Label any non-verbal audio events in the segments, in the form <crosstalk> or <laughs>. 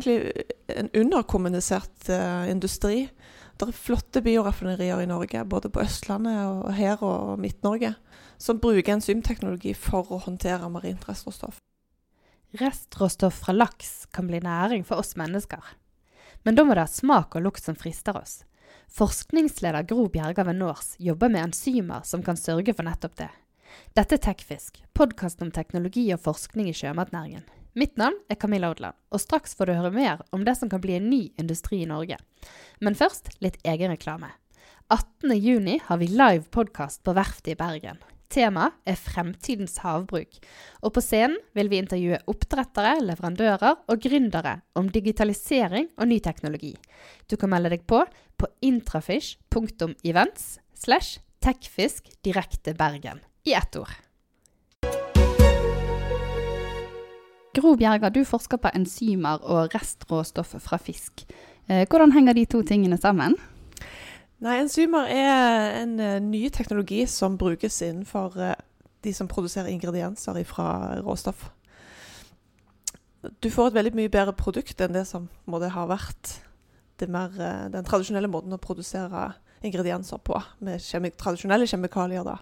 egentlig en underkommunisert uh, industri. Det er flotte bioraffinerier i Norge, både på Østlandet og her og Midt-Norge, som bruker enzymteknologi for å håndtere marint restråstoff. Restråstoff fra laks kan bli næring for oss mennesker. Men da må det ha smak og lukt som frister oss. Forskningsleder Gro Bjerga ved NORS jobber med enzymer som kan sørge for nettopp det. Dette er Tekfisk, podkasten om teknologi og forskning i sjømatnæringen. Mitt navn er Camilla Odland, og straks får du høre mer om det som kan bli en ny industri i Norge. Men først litt egenreklame. 18.6 har vi live podkast på Verftet i Bergen. Temaet er fremtidens havbruk. Og på scenen vil vi intervjue oppdrettere, leverandører og gründere om digitalisering og ny teknologi. Du kan melde deg på på intrafish.events slash techfisk direkte Bergen. I ett ord. Gro Bjerga, du forsker på enzymer og restråstoff fra fisk. Eh, hvordan henger de to tingene sammen? Nei, Enzymer er en uh, ny teknologi som brukes innenfor uh, de som produserer ingredienser fra råstoff. Du får et veldig mye bedre produkt enn det som det ha vært det mer, den tradisjonelle måten å produsere ingredienser på, med kjemi tradisjonelle kjemikalier. da.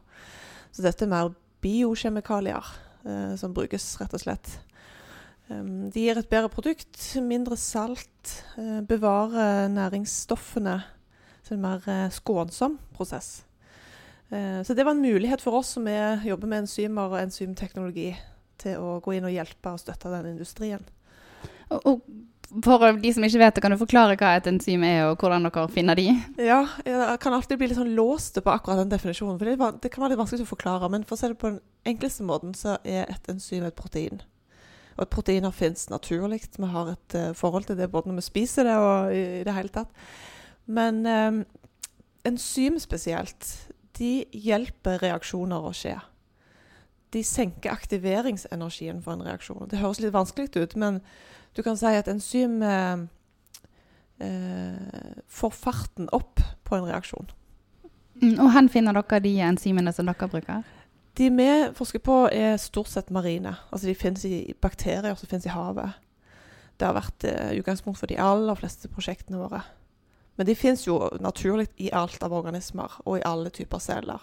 Så dette er mer biokjemikalier som brukes, rett og slett. Um, de gir et bedre produkt, mindre salt, uh, bevarer næringsstoffene. Så det er en mer uh, skånsom prosess. Uh, så det var en mulighet for oss som jobber med enzymer og enzymteknologi, til å gå inn og hjelpe og støtte den industrien. Og, for de som ikke vet det, kan du forklare hva et enzym er, og hvordan dere finner de? Ja, jeg kan alltid bli litt sånn låst på akkurat den definisjonen. For det, det kan være litt vanskelig å forklare. Men for å se det på den enkleste måten, så er et enzym et protein. Og proteiner fins naturlig. Vi har et uh, forhold til det både når vi spiser det og i, i det hele tatt. Men um, enzym spesielt, de hjelper reaksjoner å skje. De senker aktiveringsenergien for en reaksjon. Det høres litt vanskelig ut, men du kan si at enzym uh, uh, får farten opp på en reaksjon. Mm, og hvor finner dere de enzymene som dere bruker? De vi forsker på, er stort sett marine. Altså De finnes i bakterier som finnes i havet. Det har vært uh, utgangspunkt for de aller fleste prosjektene våre. Men de finnes jo naturlig i alt av organismer og i alle typer celler.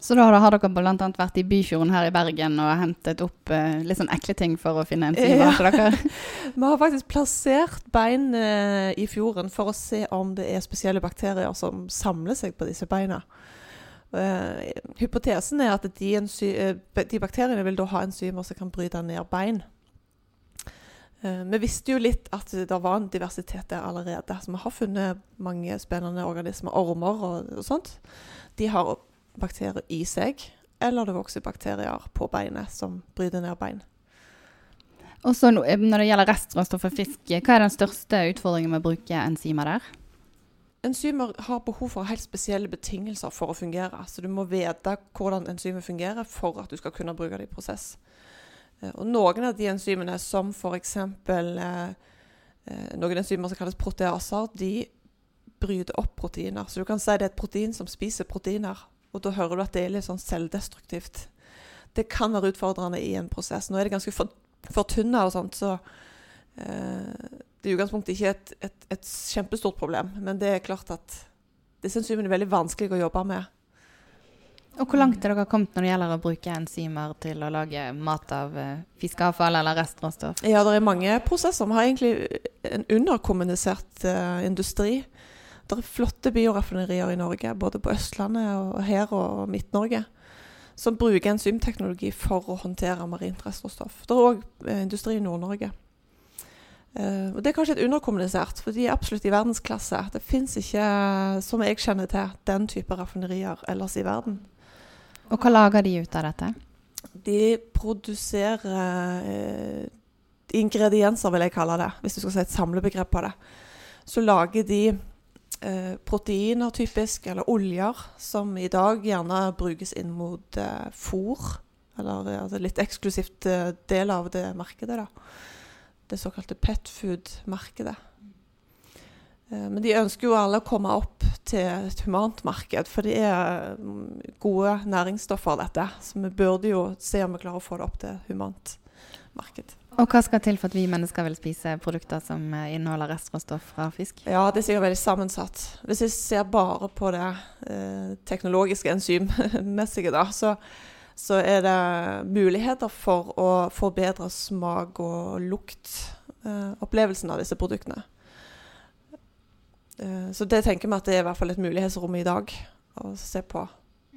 Så da har dere bl.a. vært i Byfjorden her i Bergen og hentet opp uh, litt sånn ekle ting for å finne enzymer ja. til dere? <laughs> Vi har faktisk plassert bein uh, i fjorden for å se om det er spesielle bakterier som samler seg på disse beina. Uh, hypotesen er at de, uh, de, bakteriene vil da ha enzymer som kan bryte ned bein. Uh, vi visste jo litt at det var en diversitet der allerede. Så vi har funnet mange spennende organismer. Ormer og, og sånt. De har bakterier i seg, eller det vokser bakterier på beinet som bryter ned bein. Og så Når det gjelder restråstoff for fisk, hva er den største utfordringen med å bruke enzymer der? Enzymer har behov for helt spesielle betingelser for å fungere. Så du må vite hvordan enzymet fungerer for at du skal kunne bruke det i prosess. Eh, og noen av de enzymene, som f.eks. Eh, eh, noen enzymer som kalles proteaser, de bryter opp proteiner. Så du kan si det er et protein som spiser proteiner. Og da hører du at det er litt sånn selvdestruktivt. Det kan være utfordrende i en prosess. Nå er det ganske for, fortynna og sånt, så eh, det er i utgangspunktet ikke et, et, et, kjempestort problem, men det er klart at det syns vi er veldig vanskelig å jobbe med. Og Hvor langt er dere kommet når det gjelder å bruke enzymer til å lage mat av uh, fiskeavfall eller restråstoff? Ja, det er mange prosesser. Vi har egentlig en underkommunisert uh, industri. Det er flotte bioraffinerier i Norge, både på Østlandet og her og Midt-Norge, som bruker enzymteknologi for å håndtere marint restråstoff. Det er òg uh, industri i Nord-Norge. Uh, og Det er kanskje et underkommunisert, for de er absolutt i verdensklasse. Det fins ikke, som jeg kjenner til, den type raffinerier ellers i verden. Og hva lager de ut av dette? De produserer uh, ingredienser, vil jeg kalle det, hvis du skal si et samlebegrep på det. Så lager de uh, proteiner, typisk, eller oljer, som i dag gjerne brukes inn mot fôr. Eller altså litt eksklusivt del av det markedet. da det såkalte petfood-markedet. Eh, men de ønsker jo alle å komme opp til et humant marked, for det er mm, gode næringsstoffer, dette. Så vi burde jo se om vi klarer å få det opp til humant marked. Og hva skal til for at vi mennesker vil spise produkter som eh, inneholder restråstoff fra fisk? Ja, det er sikkert veldig sammensatt. Hvis jeg ser bare på det eh, teknologiske enzymmessige, da, så, så, er det muligheter for å forbedre smak og lukt. Eh, av disse produktene. Eh, så det tenker vi at det er i hvert fall et mulighetsrom i dag. Å se på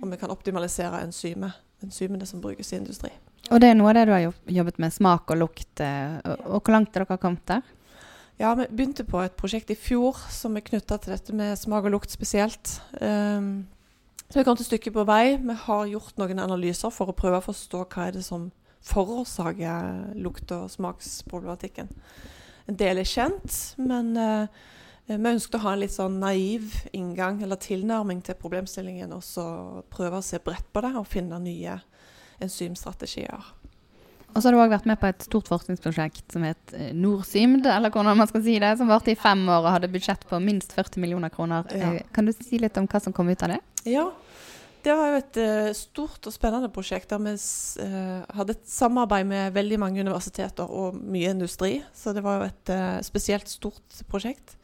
om vi kan optimalisere enzymet, enzymene som brukes i industri. Og det er noe av det du har jobbet med, smak og lukt. Eh, og hvor langt er dere kommet der? Ja, Vi begynte på et prosjekt i fjor som er knytta til dette med smak og lukt spesielt. Um, så vi kom til stykket på vei. Vi har gjort noen analyser for å prøve å forstå hva er det som forårsaker lukt- og smaksproblematikken. En del er kjent, men uh, vi ønsket å ha en litt sånn naiv inngang eller tilnærming til problemstillingen, og så prøve å se bredt på det og finne nye enzymstrategier. Og så har du òg vært med på et stort forskningsprosjekt som het eh, Norsymd, eller hvordan man skal si det, som varte i fem år og hadde budsjett på minst 40 millioner kroner. Ja. Eh, kan du si litt om hva som kom ut av det? Ja, det var jo et uh, stort og spennende prosjekt der vi uh, hadde et samarbeid med veldig mange universiteter og mye industri. Så det var jo et uh, spesielt stort prosjekt.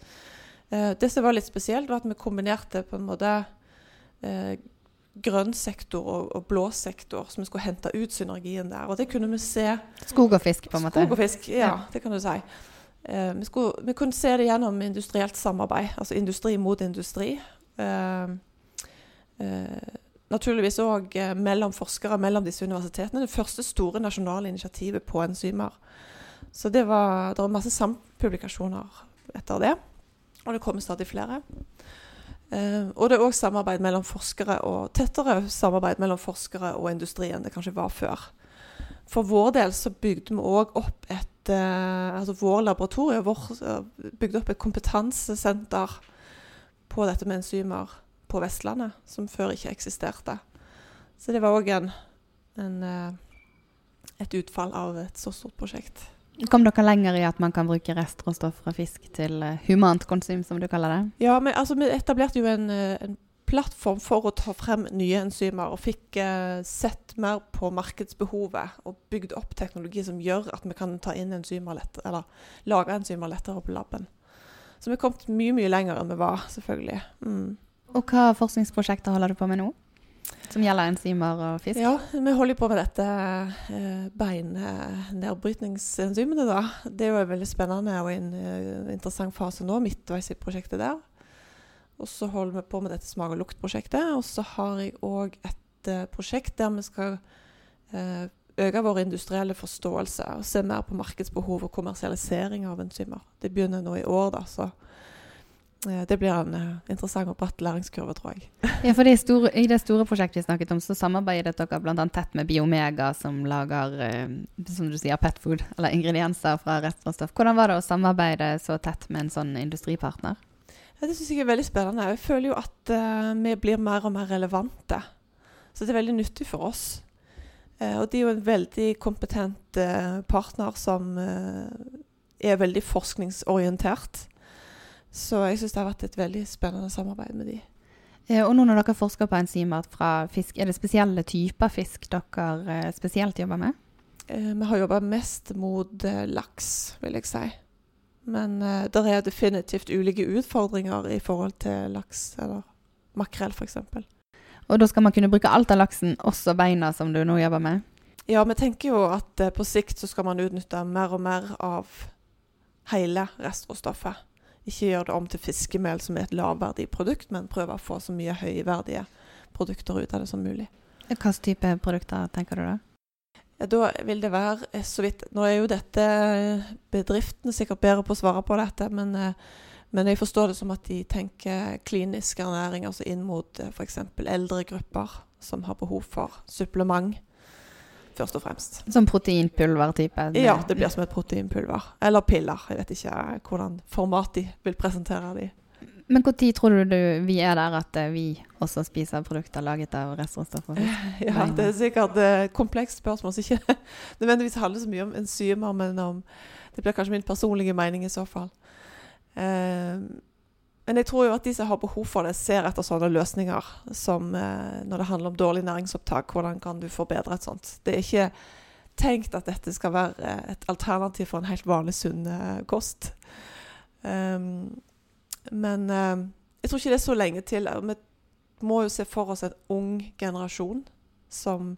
det som var litt spesielt, var at vi kombinerte på en måte grønn sektor og, og, blå sektor, så vi skulle hente ut synergien der. Og det kunne vi se Skog og fisk, på en måte? Skog og fisk, ja, ja. det kan du si. Vi, skulle, vi, kunne se det gjennom industrielt samarbeid, altså industri mot industri. Uh, naturligvis òg mellom forskere mellom disse universitetene. Det første store nasjonale initiativet på enzymer. Så det var, det var masse sampublikasjoner etter det. Og det kommer stadig flere. Uh, og det er òg samarbeid mellom forskere og tettere samarbeid mellom forskere og industrien det kanskje var før. For vår del så bygde vi òg opp et uh, altså Vår laboratorie vår, uh, bygde opp et kompetansesenter på dette med enzymer på Vestlandet, som før ikke eksisterte. Så det var òg en, en, et utfall av et så stort prosjekt. Kom dere lenger i at man kan bruke restråstoff fra fisk til uh, humant konsum, som du kaller det? Ja, men, altså, vi etablerte jo en, eh, en, plattform for å ta frem nye enzymer, og fikk eh, sett mer på markedsbehovet og bygd opp teknologi som gjør at vi kan ta inn enzymer lettere, eller lage enzymer lettere på laben. Så vi har kommet mye, mye lenger enn vi var, selvfølgelig. Mm. Og hva forskningsprosjekter holder du på med nå? Som gjelder enzymer og fisk? Ja, vi holder på med dette eh, beinnedbrytningsenzymene. da. Det er jo veldig spennende og en uh, interessant fase nå, midtveis i prosjektet der. Og så holder vi på med dette smak- og luktprosjektet. Og så har jeg òg et uh, prosjekt der vi skal øke vår industrielle forståelse og se mer på markedsbehov og kommersialisering av enzymer. Det begynner nå i år, da. så det blir en uh, interessant og bratt læringskurve, tror jeg. <laughs> ja, for det store, I det store prosjektet vi snakket om, så samarbeidet dere bl.a. tett med Biomega, som lager uh, som du sier, petfood, eller ingredienser fra restråstoff. Hvordan var det å samarbeide så tett med en sånn industripartner? Ja, det syns jeg er veldig spennende. Jeg føler jo at uh, vi blir mer og mer relevante. Så det er veldig nyttig for oss. og de er jo en veldig kompetent partner som er veldig forskningsorientert. Så jeg syns det har vært et veldig spennende samarbeid med de. Eh, og nå når dere forsker på enzymer fra fisk, er det spesielle typer fisk dere eh, spesielt jobber med? Eh, vi har jobba mest mot laks, vil jeg si. Men det er definitivt ulike utfordringer i forhold til laks eller makrell f.eks. Og da skal man kunne bruke alt av laksen, også beina som du nå jobber med? Ja, vi tenker jo at på sikt så skal man utnytte mer og mer av hele restråstoffet. Ikke gjør det om til fiskemel, som er et lavverdig produkt, men prøver å få så mye høyverdige produkter ut av det som mulig. Hvilke type produkter tenker du da? Ja, da vil det være eh, så vidt Nå er jo dette bedriftene sikkert bedre på å svare på dette, men, eh, men jeg forstår det som at de tenker klinisk ernæring, altså inn mot eh, f.eks. eldre grupper som har behov for supplement først og fremst. Som proteinpulver-type? Ja, det blir som et proteinpulver. Eller piller. Jeg vet ikke hvordan format de vil presentere de. Men når tror du, du vi er der at eh, vi også spiser produkter laget av restråstoffer? <laughs> Ja, det er sikkert et komplekst spørsmål som ikke <laughs> nødvendigvis handler så mye om enzymer, men om Det blir kanskje min personlige mening i så fall. Uh, men jeg tror jo at de som har behov for det, ser etter sånne løsninger som eh, når det handler om dårlig næringsopptak. Hvordan kan du forbedre et sånt? Det er ikke tenkt at dette skal være et alternativ for en helt vanlig sunn eh, kost. Um, men eh, jeg tror ikke det er så lenge til. Vi må jo se for oss en ung generasjon som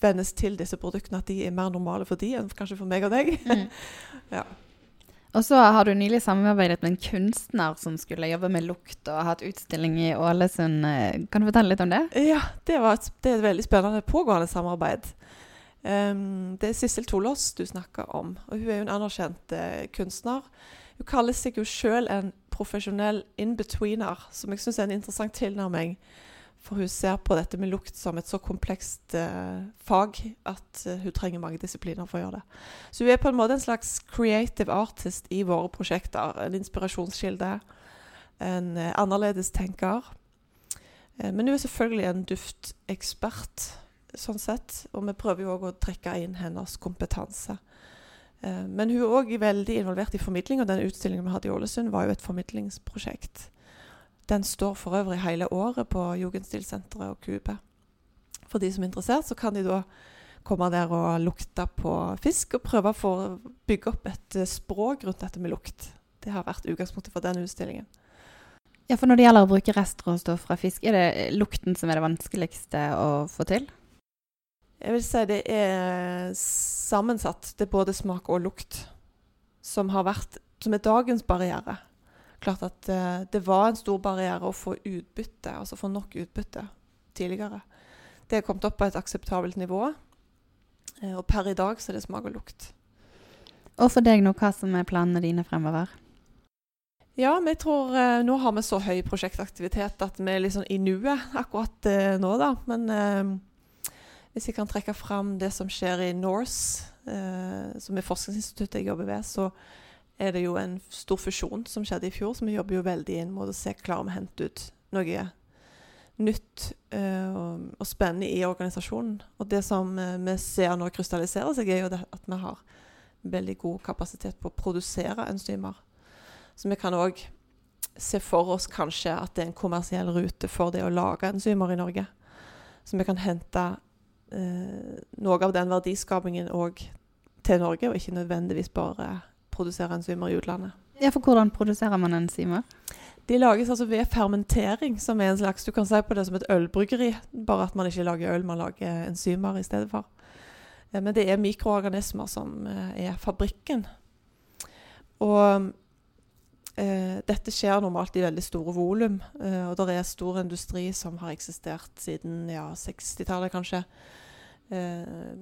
vennes til disse produktene, at de er mer normale for de enn kanskje for meg og deg. Mm. <laughs> ja. Og så har du nylig samarbeidet med en kunstner som skulle jobbe med lukt og hatt utstilling i Ålesund. Kan du fortelle litt om det? Ja, det, et, det er et veldig spennende pågående samarbeid. Um, det er Sissel Tolås du snakker om. og Hun er jo en anerkjent uh, kunstner. Hun kaller seg jo sjøl en profesjonell in-betweener, som jeg syns er en interessant tilnærming for hun ser på dette med lukt som et så komplekst uh, fag at uh, hun trenger mange disipliner for å gjøre det. Så hun er på en måte en slags creative artist i våre prosjekter. En inspirasjonskilde. En uh, annerledes tenker. men hun er selvfølgelig en duftekspert, sånn sett. Og vi prøver jo òg å trekke inn hennes kompetanse. men hun er òg veldig involvert i formidling, og den utstillingen vi hadde i Ålesund, var jo et formidlingsprosjekt. Den står for øvrig hele året på Jugendstilsenteret og Kube. For de som er interessert, så kan de da komme der og lukte på fisk, og prøve å få bygge opp et eh, språk rundt dette med lukt. Det har vært utgangspunktet for den utstillingen. Ja, for Når det gjelder å bruke restråstoff fra fisk, er det lukten som er det vanskeligste å få til? Jeg vil si det er sammensatt. Det er både smak og lukt som, har vært, som er dagens barriere klart at uh, det var en stor barriere å få utbytte, altså få nok utbytte tidligere. Det er kommet opp på et akseptabelt nivå, uh, og per i dag så er det smak og lukt. Og for deg nå, hva som er planene dine fremover? Ja, vi tror uh, nå har vi så høy prosjektaktivitet at vi er liksom i nuet akkurat nå, da. Men hvis jeg kan trekke fram det som skjer i Norse, som er forskningsinstituttet jeg jobber ved, så er det jo en stor fusjon som skjedde i fjor, så vi jobber jo veldig inn mot å se klarer vi å hente ut noe nytt uh, og, og, spennende i organisasjonen. Og det som uh, vi ser nå krystallisere seg, er jo at vi har veldig god kapasitet på å produsere enzymer. Så vi kan òg se for oss kanskje at det er en kommersiell rute for det å lage enzymer i Norge. Så vi kan hente uh, noe av den verdiskapingen òg til Norge, og ikke nødvendigvis bare produsere enzymer i utlandet. Ja, For hvordan produserer man enzymer? De lages altså ved fermentering, som er en slags Du kan si på det som et ølbryggeri, bare at man ikke lager øl, man lager enzymer i stedet for. Eh, men det er mikroorganismer som eh, er fabrikken. Og eh, dette skjer normalt i veldig store volum. Eh, og det er stor industri som har eksistert siden ja, 60-tallet, kanskje. Eh,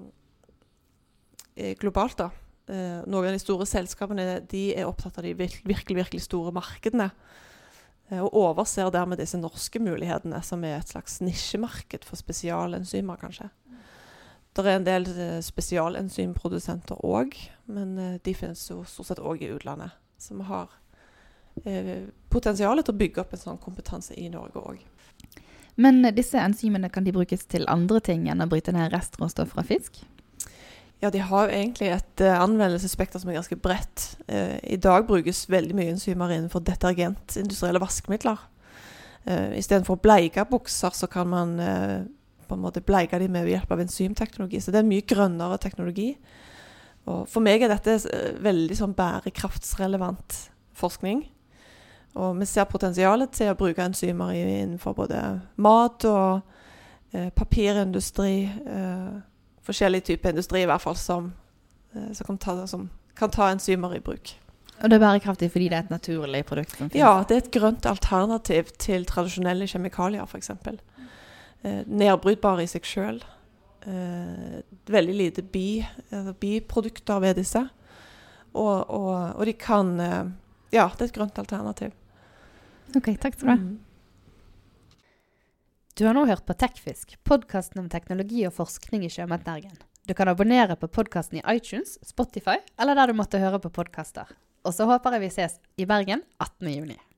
globalt, da. Eh, noen av de store selskapene de er opptatt av de virkelig, virkelig store markedene. Eh, og overser dermed disse norske mulighetene, som er et slags nisjemarked for spesialenzymer, kanskje. Det er en del eh, spesialenzymprodusenter òg, men de finnes jo stort sett òg i utlandet. Så vi har potensial til å bygge opp en sånn kompetanse i Norge òg. Men disse enzymene kan de brukes til andre ting enn å bryte ned restråstoff fra fisk? Ja, de har jo egentlig et uh, anvendelsesspekter som er ganske bredt. Uh, I dag brukes veldig mye enzymer innenfor detergent, industrielle vaskemidler. Uh, Istedenfor å bleike bukser, så kan man på en måte bleike dem med hjelp av enzymteknologi. Så det er mye grønnere teknologi. Og for meg er dette veldig sånn bærekraftsrelevant forskning. Og vi ser potensialet til å bruke enzymer innenfor både mat og papirindustri. Uh, forskjellige typer industri i hvert fall som, eh, som, kan ta, som, kan ta, enzymer i bruk. Og det er bærekraftig fordi det er et naturlig produkt som finnes? Ja, det er et grønt alternativ til tradisjonelle kjemikalier, f.eks. Eh, nedbrytbare i seg sjøl. Eh, veldig lite bi, altså biprodukter ved disse. Og, og, og, de kan Ja, det er et grønt alternativ. OK, takk skal du ha. Mm. Du har nå hørt på Tekfisk, podkasten om teknologi og forskning i sjømatnæringen. Du kan abonnere på podkasten i iTunes, Spotify eller der du måtte høre på podkaster. Og så håper jeg vi ses i Bergen 18.6.